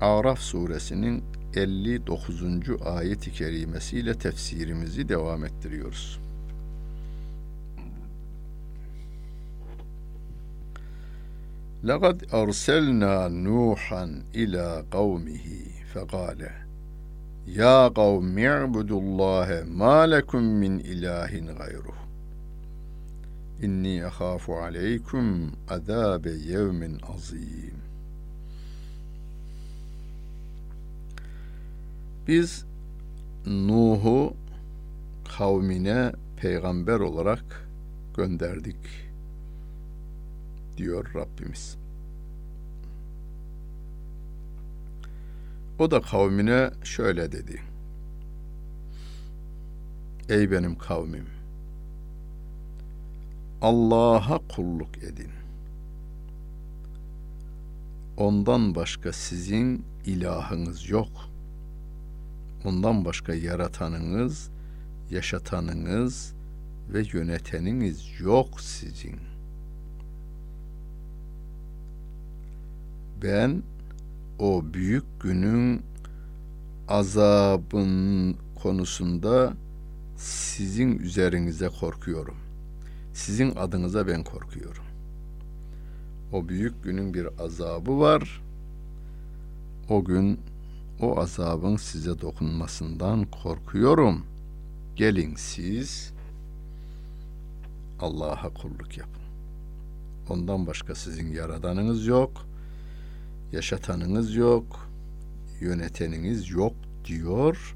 Araf suresinin 59. ayet-i kerimesiyle tefsirimizi devam ettiriyoruz. لقد أرسلنا نوحا إلى قومه فقال يا قوم اعبدوا الله ما لكم من إله غيره إني أخاف عليكم عذاب يوم عظيم Biz Nuh'u kavmine peygamber olarak gönderdik diyor Rabbimiz. O da kavmine şöyle dedi. Ey benim kavmim! Allah'a kulluk edin. Ondan başka sizin ilahınız yok. Ondan başka yaratanınız, yaşatanınız ve yöneteniniz yok sizin. Ben o büyük günün azabın konusunda sizin üzerinize korkuyorum. Sizin adınıza ben korkuyorum. O büyük günün bir azabı var. O gün o azabın size dokunmasından korkuyorum. Gelin siz Allah'a kulluk yapın. Ondan başka sizin yaradanınız yok, yaşatanınız yok, yöneteniniz yok diyor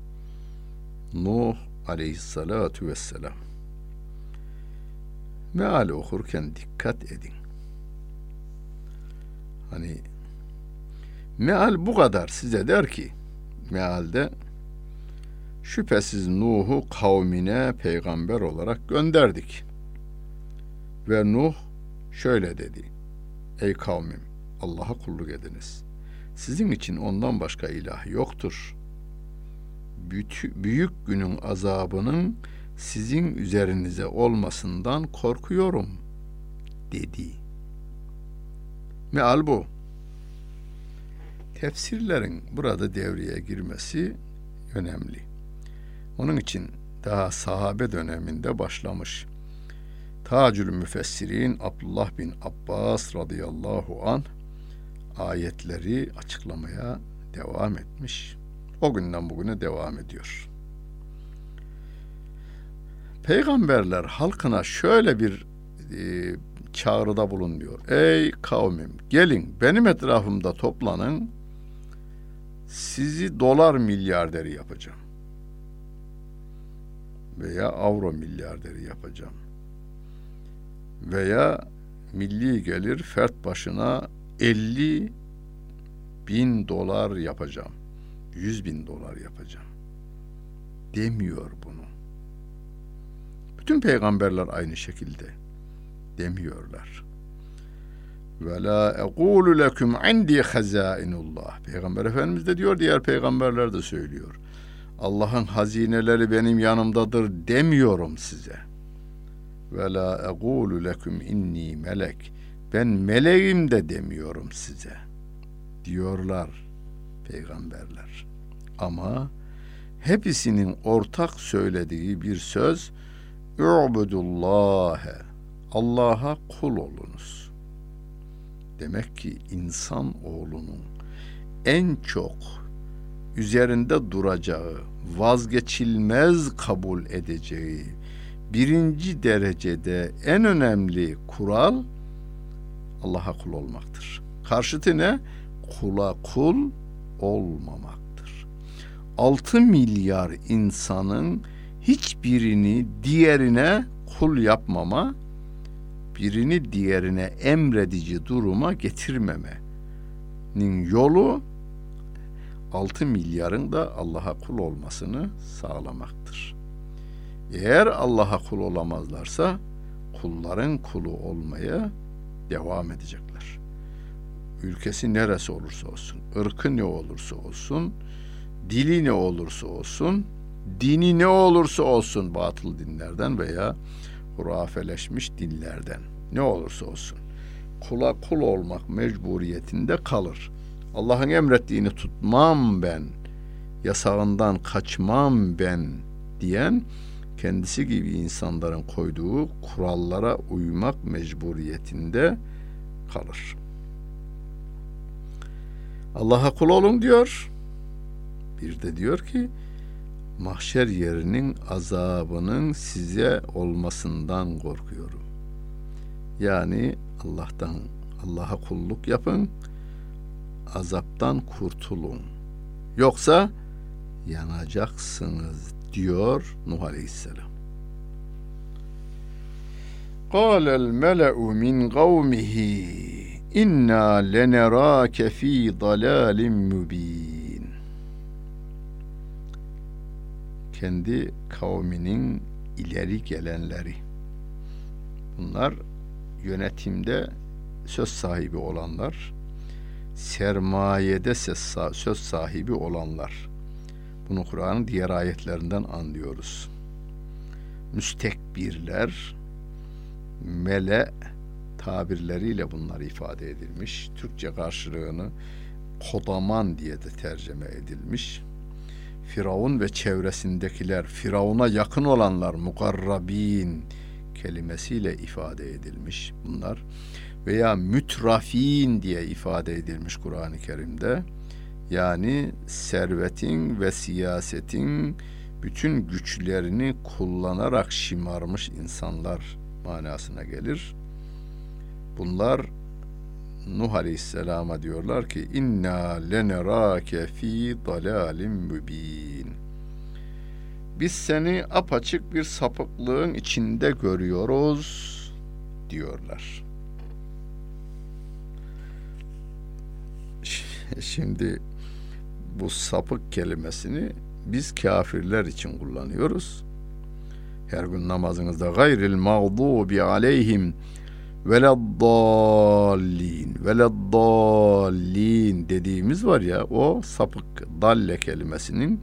Nuh aleyhissalatu vesselam. Meal okurken dikkat edin. Hani meal bu kadar size der ki mealde şüphesiz Nuh'u kavmine peygamber olarak gönderdik. Ve Nuh şöyle dedi. Ey kavmim Allah'a kulluk ediniz. Sizin için ondan başka ilah yoktur. Büyük günün azabının sizin üzerinize olmasından korkuyorum dedi. Meal bu. Tefsirlerin burada devreye girmesi önemli. Onun için daha sahabe döneminde başlamış. Tacül Müfessirin Abdullah bin Abbas radıyallahu an ayetleri açıklamaya devam etmiş. O günden bugüne devam ediyor. Peygamberler halkına şöyle bir e, çağrıda bulunuyor. Ey kavmim gelin benim etrafımda toplanın sizi dolar milyarderi yapacağım. Veya avro milyarderi yapacağım. Veya milli gelir fert başına 50 bin dolar yapacağım. 100 bin dolar yapacağım. Demiyor bunu. Bütün peygamberler aynı şekilde demiyorlar. Ve la ekulu lekum indi hazainullah. Peygamber Efendimiz de diyor, diğer peygamberler de söylüyor. Allah'ın hazineleri benim yanımdadır demiyorum size. Ve la ekulu lekum inni melek. Ben meleğim de demiyorum size. Diyorlar peygamberler. Ama hepsinin ortak söylediği bir söz Ü'budullâhe Allah'a kul olunuz. Demek ki insan oğlunun en çok üzerinde duracağı, vazgeçilmez kabul edeceği birinci derecede en önemli kural Allah'a kul olmaktır. Karşıtı ne? Kula kul olmamaktır. 6 milyar insanın hiçbirini diğerine kul yapmama, birini diğerine emredici duruma getirmeme yolu 6 milyarın da Allah'a kul olmasını sağlamaktır. Eğer Allah'a kul olamazlarsa kulların kulu olmaya devam edecekler. Ülkesi neresi olursa olsun, ırkı ne olursa olsun, dili ne olursa olsun, dini ne olursa olsun batıl dinlerden veya hurafeleşmiş dinlerden ne olursa olsun kula kul olmak mecburiyetinde kalır. Allah'ın emrettiğini tutmam ben, yasağından kaçmam ben diyen kendisi gibi insanların koyduğu kurallara uymak mecburiyetinde kalır. Allah'a kul olun diyor. Bir de diyor ki mahşer yerinin azabının size olmasından korkuyorum. Yani Allah'tan Allah'a kulluk yapın. Azaptan kurtulun. Yoksa yanacaksınız diyor Nuh Aleyhisselam. قال الملأ من قومه إنا لنراك في ضلال مبين kendi kavminin ileri gelenleri. Bunlar yönetimde söz sahibi olanlar, sermayede söz sahibi olanlar. Bunu Kur'an'ın diğer ayetlerinden anlıyoruz. Müstekbirler, mele tabirleriyle bunlar ifade edilmiş. Türkçe karşılığını kodaman diye de tercüme edilmiş. Firavun ve çevresindekiler, Firavun'a yakın olanlar, mukarrabin kelimesiyle ifade edilmiş bunlar. Veya mütrafin diye ifade edilmiş Kur'an-ı Kerim'de. Yani servetin ve siyasetin bütün güçlerini kullanarak şımarmış insanlar manasına gelir. Bunlar Nuh Aleyhisselam'a diyorlar ki inna lenerake fi dalalim mübin. Biz seni apaçık bir sapıklığın içinde görüyoruz diyorlar. Şimdi bu sapık kelimesini biz kafirler için kullanıyoruz. Her gün namazınızda gayril mağdubi aleyhim veleddallin veleddallin dediğimiz var ya o sapık dalle kelimesinin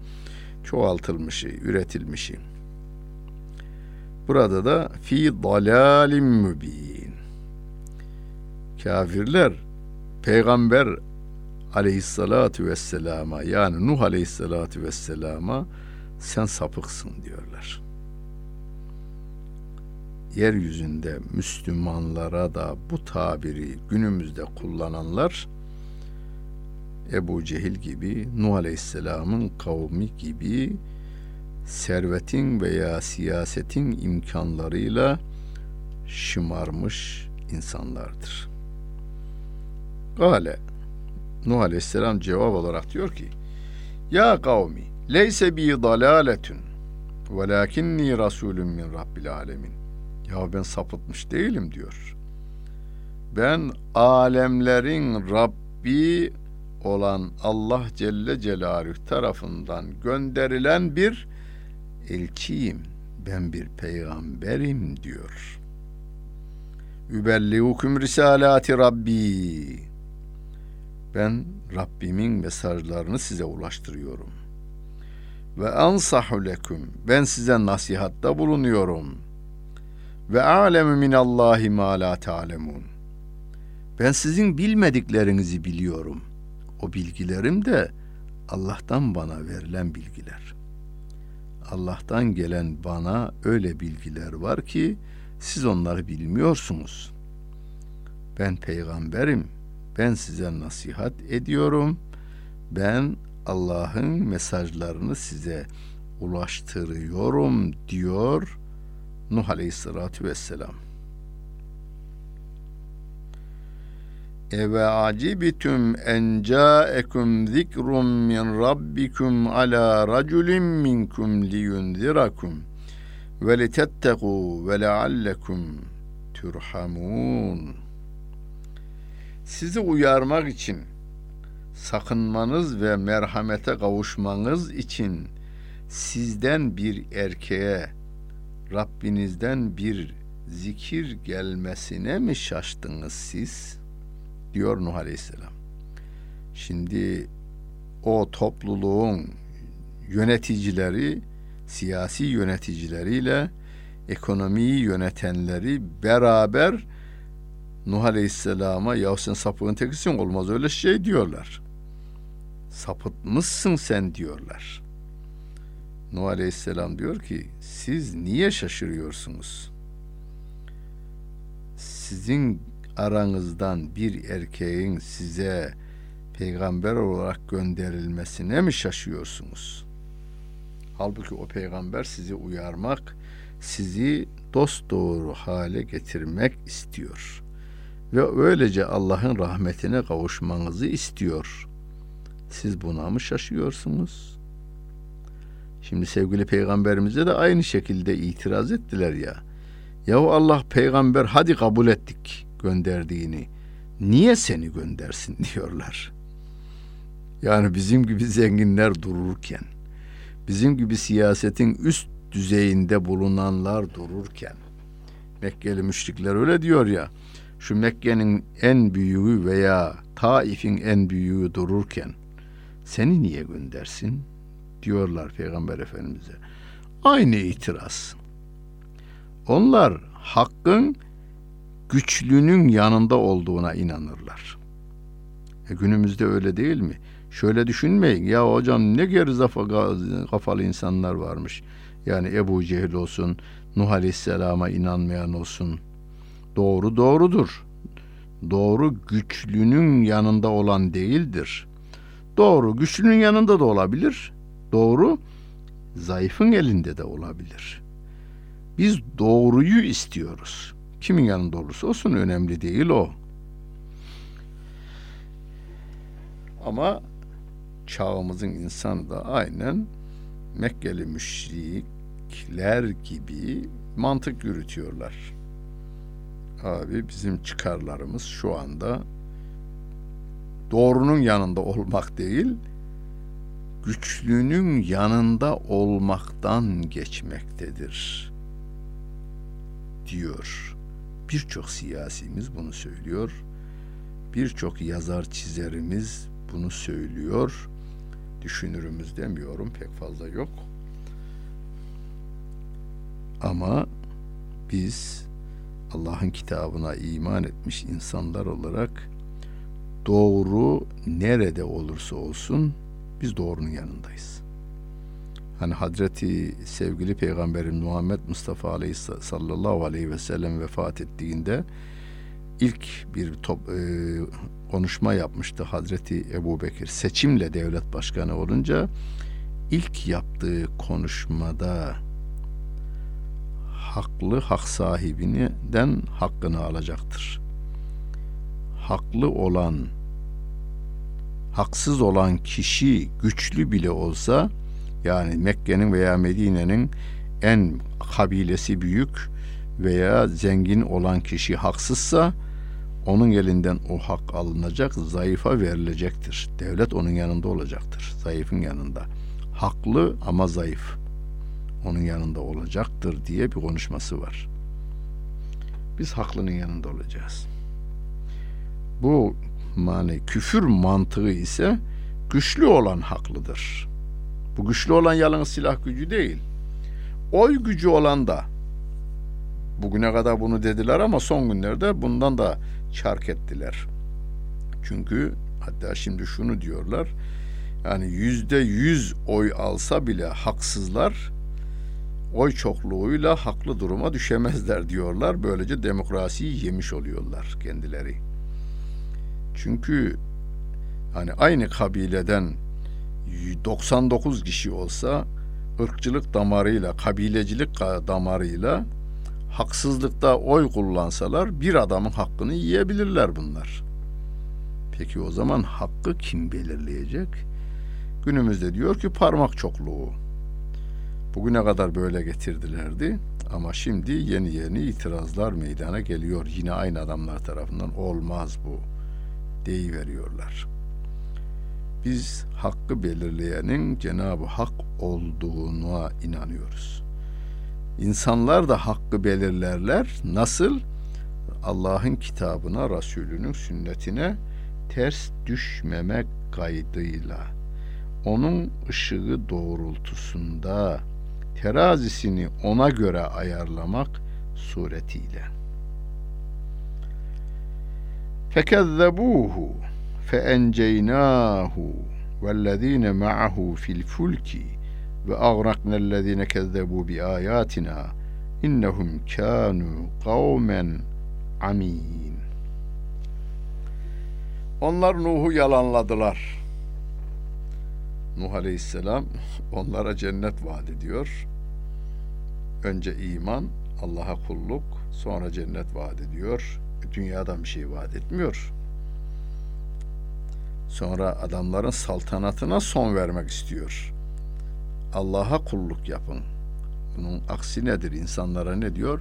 çoğaltılmışı, üretilmişi. Burada da fi dalalim mübin. Kafirler peygamber aleyhissalatu vesselama yani Nuh aleyhissalatu vesselama sen sapıksın diyorlar. Yeryüzünde Müslümanlara da bu tabiri günümüzde kullananlar Ebu Cehil gibi, Nuh Aleyhisselam'ın kavmi gibi servetin veya siyasetin imkanlarıyla şımarmış insanlardır. Gale Nuh Aleyhisselam cevap olarak diyor ki Ya kavmi leyse bi dalaletun velakinni rasulun min rabbil alemin Ya ben sapıtmış değilim diyor. Ben alemlerin Rabbi olan Allah Celle Celaluhu tarafından gönderilen bir elçiyim. Ben bir peygamberim diyor. Übellihukum risalati Rabbi. Ben Rabbimin mesajlarını size ulaştırıyorum. Ve ansahu lekum. Ben size nasihatta bulunuyorum. Ve alemu minallahi ma la ta'lemun. Ben sizin bilmediklerinizi biliyorum. O bilgilerim de Allah'tan bana verilen bilgiler. Allah'tan gelen bana öyle bilgiler var ki siz onları bilmiyorsunuz. Ben peygamberim. Ben size nasihat ediyorum. Ben Allah'ın mesajlarını size ulaştırıyorum diyor Nuh Aleyhisselatü Vesselam. Eve acibtum en ca'ekum zikrun min rabbikum ala raculin minkum liyunzirakum ve litettegû ve leallekum turhamun. Sizi uyarmak için sakınmanız ve merhamete kavuşmanız için sizden bir erkeğe Rabbinizden bir zikir gelmesine mi şaştınız siz? diyor Nuh Aleyhisselam. Şimdi o topluluğun yöneticileri, siyasi yöneticileriyle ekonomiyi yönetenleri beraber Nuh Aleyhisselam'a ya sen sapığın tekisin olmaz öyle şey diyorlar. Sapıtmışsın sen diyorlar. Nuh Aleyhisselam diyor ki siz niye şaşırıyorsunuz? Sizin aranızdan bir erkeğin size peygamber olarak gönderilmesine mi şaşıyorsunuz? Halbuki o peygamber sizi uyarmak, sizi dost doğru hale getirmek istiyor. Ve öylece Allah'ın rahmetine kavuşmanızı istiyor. Siz buna mı şaşıyorsunuz? Şimdi sevgili peygamberimize de aynı şekilde itiraz ettiler ya. Yahu Allah peygamber hadi kabul ettik gönderdiğini. Niye seni göndersin diyorlar. Yani bizim gibi zenginler dururken, bizim gibi siyasetin üst düzeyinde bulunanlar dururken, Mekkeli müşrikler öyle diyor ya, şu Mekke'nin en büyüğü veya Taif'in en büyüğü dururken, seni niye göndersin? Diyorlar Peygamber Efendimiz'e. Aynı itiraz. Onlar hakkın güçlünün yanında olduğuna inanırlar. E günümüzde öyle değil mi? Şöyle düşünmeyin. Ya hocam ne gerizafa kafalı insanlar varmış. Yani Ebu Cehil olsun, Nuh Aleyhisselam'a inanmayan olsun. Doğru doğrudur. Doğru güçlünün yanında olan değildir. Doğru güçlünün yanında da olabilir. Doğru zayıfın elinde de olabilir. Biz doğruyu istiyoruz. Kimin yanında olursa olsun önemli değil o. Ama çağımızın insanı da aynen Mekkeli müşrikler gibi mantık yürütüyorlar. Abi bizim çıkarlarımız şu anda doğrunun yanında olmak değil, güçlünün yanında olmaktan geçmektedir diyor. Birçok siyasimiz bunu söylüyor. Birçok yazar çizerimiz bunu söylüyor. Düşünürümüz demiyorum pek fazla yok. Ama biz Allah'ın kitabına iman etmiş insanlar olarak doğru nerede olursa olsun biz doğrunun yanındayız. Hani Hazreti sevgili Peygamberim Muhammed Mustafa Aleyhi sallallahu aleyhi ve sellem vefat ettiğinde ilk bir top, e, konuşma yapmıştı Hazreti Ebu Bekir. Seçimle devlet başkanı olunca ilk yaptığı konuşmada haklı hak sahibinden hakkını alacaktır. Haklı olan haksız olan kişi güçlü bile olsa yani Mekke'nin veya Medine'nin en kabilesi büyük veya zengin olan kişi haksızsa onun elinden o hak alınacak, zayıfa verilecektir. Devlet onun yanında olacaktır, zayıfın yanında. Haklı ama zayıf. Onun yanında olacaktır diye bir konuşması var. Biz haklının yanında olacağız. Bu mani küfür mantığı ise güçlü olan haklıdır. Bu güçlü olan yalnız silah gücü değil. Oy gücü olan da bugüne kadar bunu dediler ama son günlerde bundan da çark ettiler. Çünkü hatta şimdi şunu diyorlar. Yani yüzde yüz oy alsa bile haksızlar oy çokluğuyla haklı duruma düşemezler diyorlar. Böylece demokrasiyi yemiş oluyorlar kendileri. Çünkü hani aynı kabileden 99 kişi olsa ırkçılık damarıyla, kabilecilik damarıyla haksızlıkta oy kullansalar bir adamın hakkını yiyebilirler bunlar. Peki o zaman hakkı kim belirleyecek? Günümüzde diyor ki parmak çokluğu. Bugüne kadar böyle getirdilerdi ama şimdi yeni yeni itirazlar meydana geliyor. Yine aynı adamlar tarafından olmaz bu deyiveriyorlar. veriyorlar. biz hakkı belirleyenin Cenab-ı Hak olduğuna inanıyoruz. İnsanlar da hakkı belirlerler. Nasıl? Allah'ın kitabına, Resulünün sünnetine ters düşmemek kaydıyla onun ışığı doğrultusunda terazisini ona göre ayarlamak suretiyle. Feenceynahu vellezine ma'ahu fil fulki ve agraqnellezine kezzebu bi ayatina innehum kanu kavmen amin. Onlar Nuh'u yalanladılar. Nuh Aleyhisselam onlara cennet vaat ediyor. Önce iman, Allah'a kulluk, sonra cennet vaat ediyor. Dünyadan bir şey vaat etmiyor. Sonra adamların saltanatına son vermek istiyor. Allah'a kulluk yapın. Bunun aksi nedir? İnsanlara ne diyor?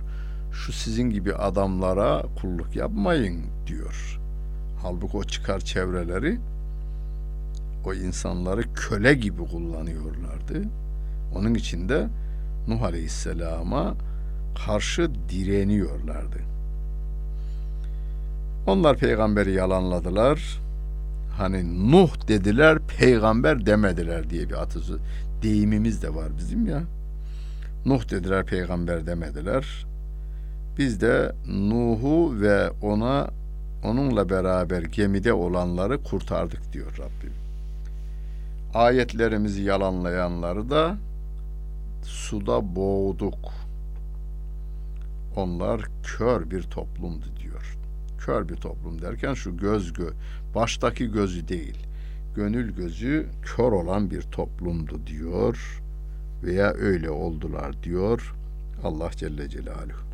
Şu sizin gibi adamlara kulluk yapmayın diyor. Halbuki o çıkar çevreleri o insanları köle gibi kullanıyorlardı. Onun için de Nuh Aleyhisselam'a karşı direniyorlardı. Onlar peygamberi yalanladılar. Hani Nuh dediler, peygamber demediler diye bir atısı deyimimiz de var bizim ya. Nuh dediler, peygamber demediler. Biz de Nuh'u ve ona onunla beraber gemide olanları kurtardık diyor Rabbim. Ayetlerimizi yalanlayanları da suda boğduk. Onlar kör bir toplumdu diyor. Kör bir toplum derken şu göz gö baştaki gözü değil. Gönül gözü kör olan bir toplumdu diyor veya öyle oldular diyor Allah Celle Celaluhu.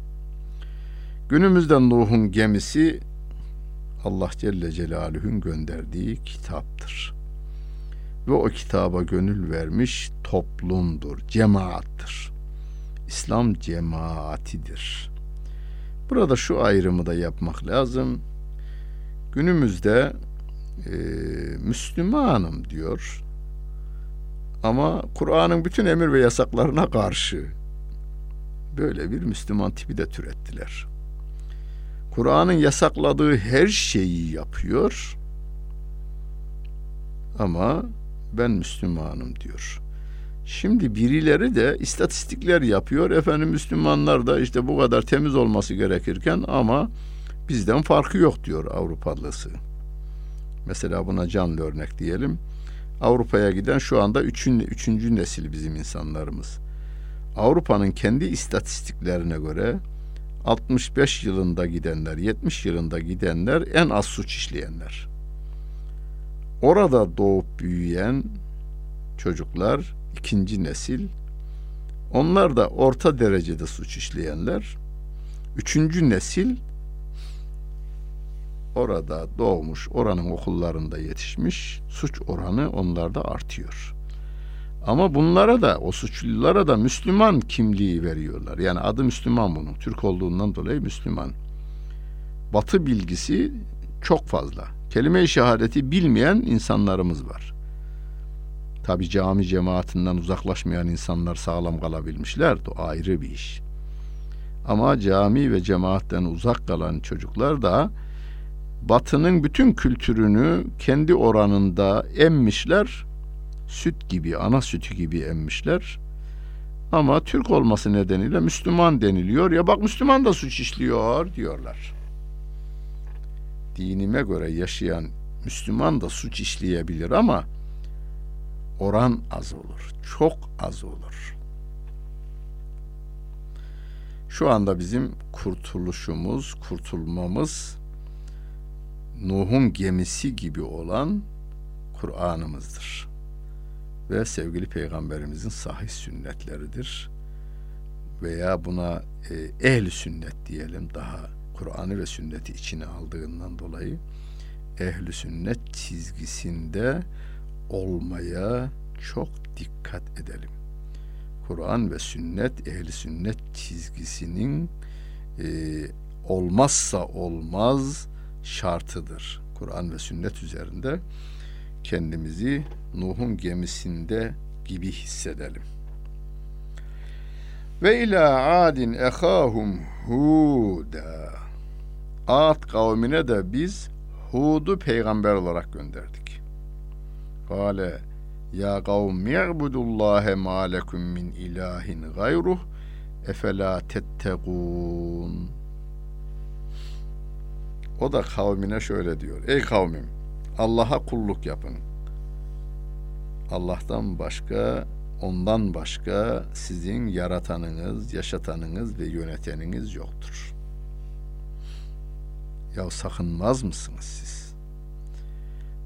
Günümüzde Nuh'un gemisi Allah Celle Celaluhu'nun gönderdiği kitaptır. Ve o kitaba gönül vermiş toplumdur, cemaattır. İslam cemaatidir. Burada şu ayrımı da yapmak lazım. Günümüzde e, Müslümanım diyor ama Kur'an'ın bütün emir ve yasaklarına karşı böyle bir Müslüman tipi de türettiler. Kur'an'ın yasakladığı her şeyi yapıyor ama ben Müslümanım diyor. Şimdi birileri de istatistikler yapıyor. Efendim Müslümanlar da işte bu kadar temiz olması gerekirken ama bizden farkı yok diyor Avrupalısı. Mesela buna canlı örnek diyelim. Avrupa'ya giden şu anda üçün, üçüncü nesil bizim insanlarımız. Avrupa'nın kendi istatistiklerine göre 65 yılında gidenler, 70 yılında gidenler en az suç işleyenler. Orada doğup büyüyen çocuklar ikinci nesil. Onlar da orta derecede suç işleyenler. Üçüncü nesil orada doğmuş, oranın okullarında yetişmiş, suç oranı onlarda artıyor. Ama bunlara da, o suçlulara da Müslüman kimliği veriyorlar. Yani adı Müslüman bunun. Türk olduğundan dolayı Müslüman. Batı bilgisi çok fazla. Kelime-i şehadeti bilmeyen insanlarımız var. Tabi cami cemaatinden uzaklaşmayan insanlar sağlam kalabilmişler. O ayrı bir iş. Ama cami ve cemaatten uzak kalan çocuklar da Batı'nın bütün kültürünü kendi oranında emmişler. Süt gibi, ana sütü gibi emmişler. Ama Türk olması nedeniyle Müslüman deniliyor. Ya bak Müslüman da suç işliyor diyorlar. Dinime göre yaşayan Müslüman da suç işleyebilir ama oran az olur. Çok az olur. Şu anda bizim kurtuluşumuz, kurtulmamız Nuh'un gemisi gibi olan Kur'an'ımızdır. Ve sevgili peygamberimizin sahih sünnetleridir. Veya buna e, ehli sünnet diyelim daha Kur'an'ı ve sünneti içine aldığından dolayı ehli sünnet çizgisinde olmaya çok dikkat edelim. Kur'an ve sünnet ehli sünnet çizgisinin e, olmazsa olmaz şartıdır. Kur'an ve sünnet üzerinde kendimizi Nuh'un gemisinde gibi hissedelim. Ve ila adin ehahum huda. Ad kavmine de biz Hud'u peygamber olarak gönderdik. Kale ya kavm i'budullahe ma lekum min ilahin gayruh efela tettegûn. O da kavmine şöyle diyor. Ey kavmim Allah'a kulluk yapın. Allah'tan başka, ondan başka sizin yaratanınız, yaşatanınız ve yöneteniniz yoktur. Ya sakınmaz mısınız siz?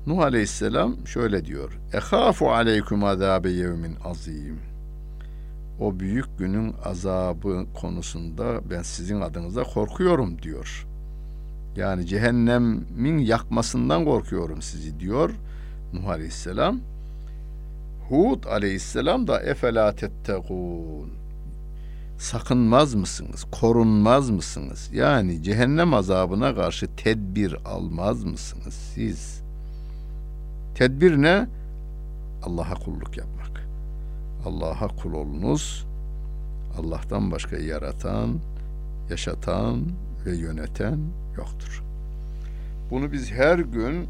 Nuh Aleyhisselam şöyle diyor. Ehafu aleyküm azabe yevmin azim. O büyük günün azabı konusunda ben sizin adınıza korkuyorum diyor. Yani cehennemin yakmasından korkuyorum sizi diyor Nuh Aleyhisselam. Hud Aleyhisselam da efela tettegûn. Sakınmaz mısınız? Korunmaz mısınız? Yani cehennem azabına karşı tedbir almaz mısınız siz? Tedbir ne? Allah'a kulluk yapmak. Allah'a kul olunuz. Allah'tan başka yaratan, yaşatan ve yöneten yoktur. Bunu biz her gün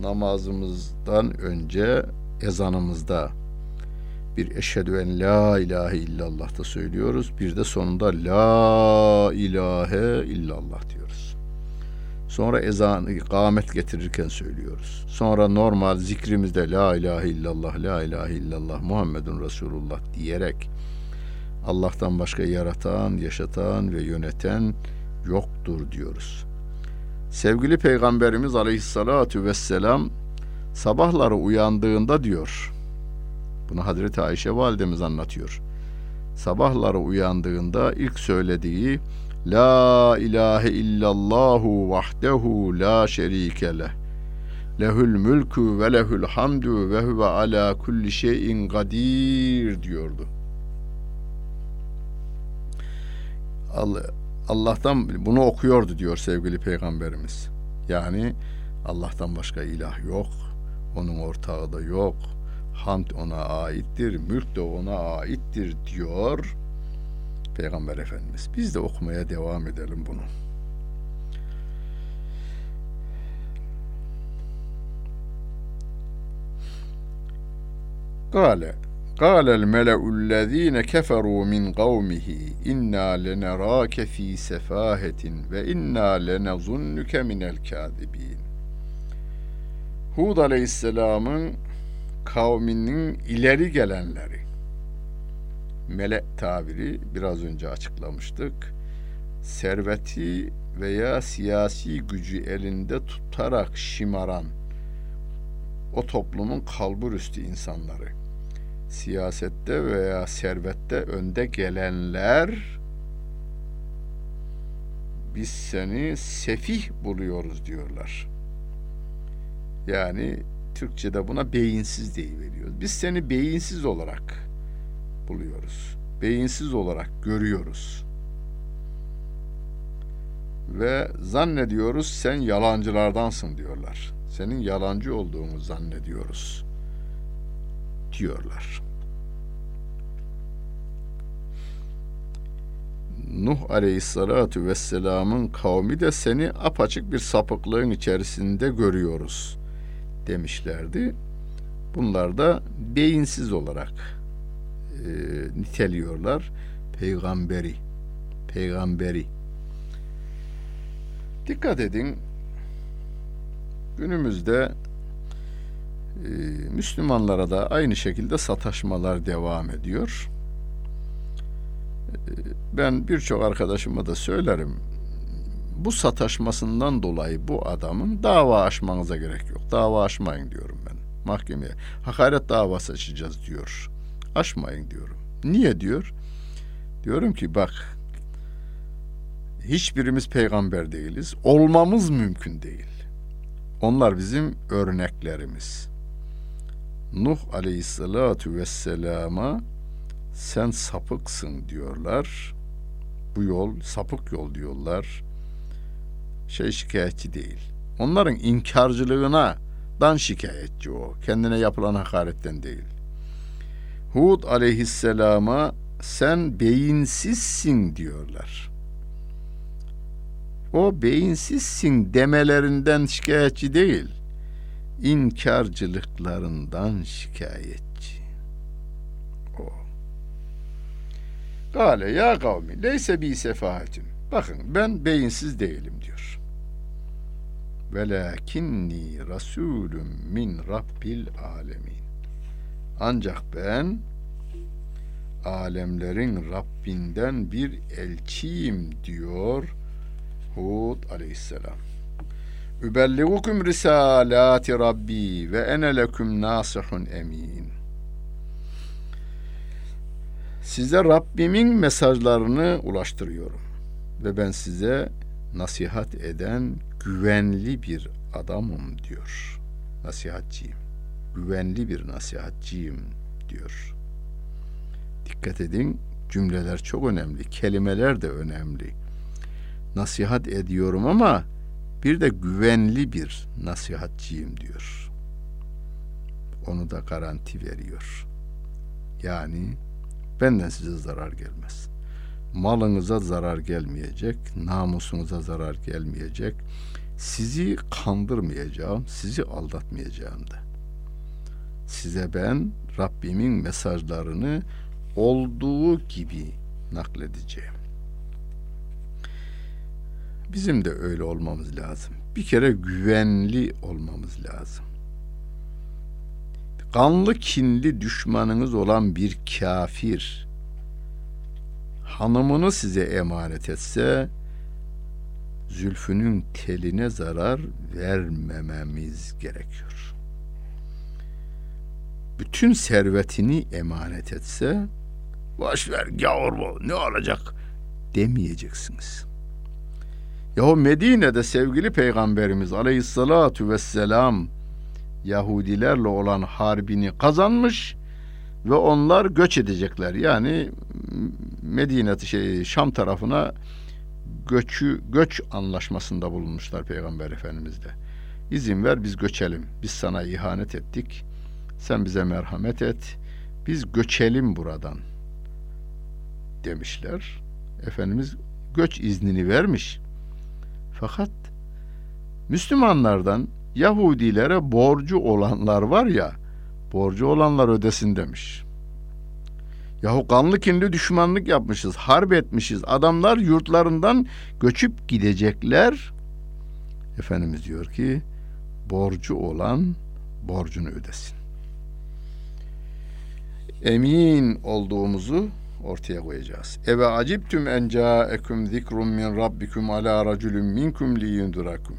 namazımızdan önce ezanımızda bir eşhedü en la ilahe illallah da söylüyoruz. Bir de sonunda la ilahe illallah diyoruz. Sonra ezan ikamet getirirken söylüyoruz. Sonra normal zikrimizde la ilahe illallah, la ilahe illallah, Muhammedun Resulullah diyerek Allah'tan başka yaratan, yaşatan ve yöneten yoktur diyoruz. Sevgili Peygamberimiz Aleyhisselatü Vesselam sabahları uyandığında diyor. Bunu Hazreti Ayşe validemiz anlatıyor. Sabahları uyandığında ilk söylediği La ilahe illallahu vahdehu la şerike leh. Lehül mülkü ve lehül hamdu ve huve ala kulli şeyin kadir diyordu. Allah'tan bunu okuyordu diyor sevgili peygamberimiz. Yani Allah'tan başka ilah yok. Onun ortağı da yok. Hamd ona aittir, mülk de ona aittir diyor Peygamber Efendimiz. Biz de okumaya devam edelim bunu. Kale قال الملأ الذين كفروا من قومه إنا لنراك في سفاهة وإنا لنظنك من الكاذبين Hud Aleyhisselam'ın kavminin ileri gelenleri melek tabiri biraz önce açıklamıştık. Serveti veya siyasi gücü elinde tutarak şımaran o toplumun kalburüstü insanları siyasette veya servette önde gelenler biz seni sefih buluyoruz diyorlar. Yani Türkçe'de buna beyinsiz veriyoruz. Biz seni beyinsiz olarak buluyoruz. Beyinsiz olarak görüyoruz. Ve zannediyoruz sen yalancılardansın diyorlar. Senin yalancı olduğunu zannediyoruz diyorlar. Nuh aleyhissalatu vesselamın kavmi de seni apaçık bir sapıklığın içerisinde görüyoruz demişlerdi. Bunlar da beyinsiz olarak niteliyorlar peygamberi. Peygamberi. Dikkat edin günümüzde e, Müslümanlara da aynı şekilde sataşmalar devam ediyor. E, ben birçok arkadaşıma da söylerim. Bu sataşmasından dolayı bu adamın dava açmanıza gerek yok. Dava açmayın diyorum ben mahkemeye. Hakaret davası açacağız diyor. Açmayın diyorum. Niye diyor? Diyorum ki bak hiçbirimiz peygamber değiliz. Olmamız mümkün değil. Onlar bizim örneklerimiz. Nuh aleyhissalatu vesselama sen sapıksın diyorlar. Bu yol sapık yol diyorlar. Şey şikayetçi değil. Onların inkarcılığına Hakarettan şikayetçi o. Kendine yapılan hakaretten değil. Hud aleyhisselama sen beyinsizsin diyorlar. O beyinsizsin demelerinden şikayetçi değil. İnkarcılıklarından şikayetçi. O. Gale ya kavmi leyse bi sefahatim. Bakın ben beyinsiz değilim diyor. Velakinni rasulüm min rabbil alemin. Ancak ben alemlerin Rabbinden bir elçiyim diyor Hud aleyhisselam. Übelligukum risalati Rabbi ve ene leküm nasihun emin. Size Rabbimin mesajlarını ulaştırıyorum ve ben size nasihat eden güvenli bir adamım diyor. Nasihatçiyim. Güvenli bir nasihatçiyim diyor. Dikkat edin cümleler çok önemli. Kelimeler de önemli. Nasihat ediyorum ama bir de güvenli bir nasihatçiyim diyor. Onu da garanti veriyor. Yani benden size zarar gelmez. Malınıza zarar gelmeyecek, namusunuza zarar gelmeyecek. Sizi kandırmayacağım, sizi aldatmayacağım da. Size ben Rabbimin mesajlarını olduğu gibi nakledeceğim. Bizim de öyle olmamız lazım. Bir kere güvenli olmamız lazım. Kanlı kinli düşmanınız olan bir kafir hanımını size emanet etse zülfünün teline zarar vermememiz gerekiyor. Bütün servetini emanet etse boş ver gavur bu ne olacak demeyeceksiniz. Yahu Medine'de sevgili Peygamberimiz aleyhissalatu vesselam Yahudilerle olan harbini kazanmış ve onlar göç edecekler. Yani Medine şey Şam tarafına göçü göç anlaşmasında bulunmuşlar Peygamber Efendimiz'de. İzin ver biz göçelim. Biz sana ihanet ettik. Sen bize merhamet et. Biz göçelim buradan demişler. Efendimiz göç iznini vermiş. Fakat Müslümanlardan Yahudilere borcu olanlar var ya, borcu olanlar ödesin demiş. Yahu kanlı kinli düşmanlık yapmışız, harp etmişiz. Adamlar yurtlarından göçüp gidecekler. Efendimiz diyor ki, borcu olan borcunu ödesin. Emin olduğumuzu ortaya koyacağız. Eve acibtüm en ca'ekum zikrun min rabbikum ala raculun minkum liyundurakum.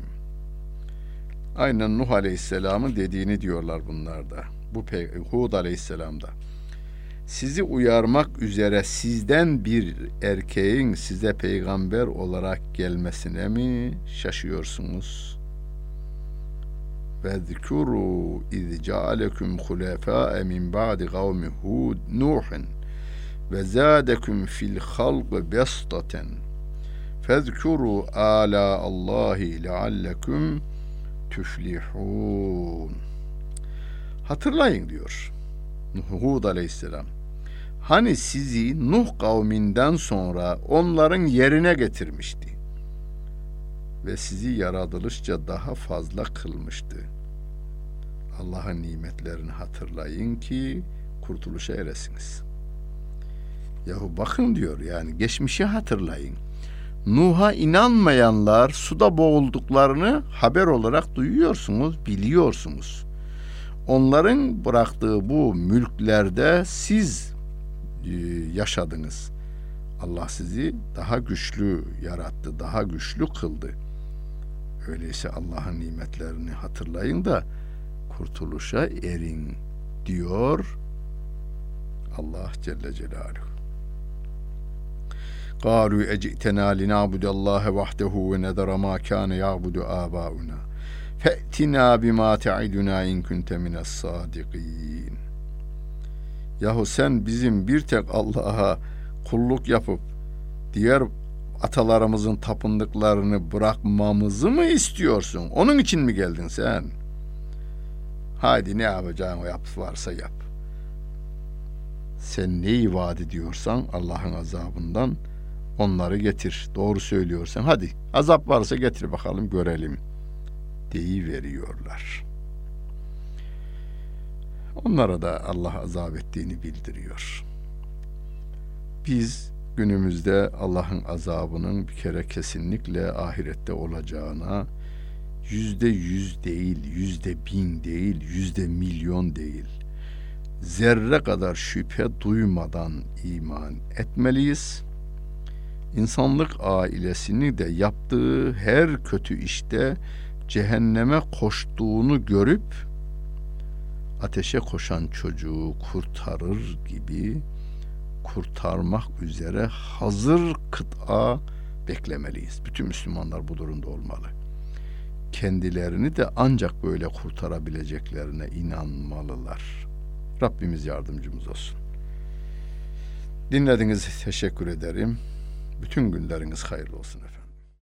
Aynen Nuh Aleyhisselam'ın dediğini diyorlar bunlar da. Bu Hud Aleyhisselam'da. Sizi uyarmak üzere sizden bir erkeğin size peygamber olarak gelmesine mi şaşıyorsunuz? İz cealekum hulefâe min ba'di kavmi Hud Nuhin ve zâdekum fil halq bestaten fezkuru ala Allahi leallekum tüflihun. Hatırlayın diyor Hud aleyhisselam. Hani sizi Nuh kavminden sonra onların yerine getirmişti ve sizi yaratılışça daha fazla kılmıştı. Allah'ın nimetlerini hatırlayın ki kurtuluşa eresiniz. Yahu bakın diyor yani geçmişi hatırlayın. Nuh'a inanmayanlar suda boğulduklarını haber olarak duyuyorsunuz, biliyorsunuz. Onların bıraktığı bu mülklerde siz e, yaşadınız. Allah sizi daha güçlü yarattı, daha güçlü kıldı. Öyleyse Allah'ın nimetlerini hatırlayın da kurtuluşa erin diyor Allah Celle Celaluhu. قالوا اجئتنا لنعبد الله وحده ونذر ما كان يعبد آباؤنا فأتنا بما تعدنا إن كنت من الصادقين Yahu sen bizim bir tek Allah'a kulluk yapıp diğer atalarımızın tapındıklarını bırakmamızı mı istiyorsun? Onun için mi geldin sen? Haydi ne yapacağın yap varsa yap. Sen neyi vaat ediyorsan Allah'ın azabından onları getir. Doğru söylüyorsan hadi azap varsa getir bakalım görelim deyi veriyorlar. Onlara da Allah azap ettiğini bildiriyor. Biz günümüzde Allah'ın azabının bir kere kesinlikle ahirette olacağına yüzde yüz değil, yüzde bin değil, yüzde milyon değil, zerre kadar şüphe duymadan iman etmeliyiz. İnsanlık ailesini de yaptığı her kötü işte cehenneme koştuğunu görüp ateşe koşan çocuğu kurtarır gibi kurtarmak üzere hazır kıta beklemeliyiz. Bütün Müslümanlar bu durumda olmalı. Kendilerini de ancak böyle kurtarabileceklerine inanmalılar. Rabbimiz yardımcımız olsun. Dinlediğiniz teşekkür ederim. Bütün günleriniz hayırlı olsun.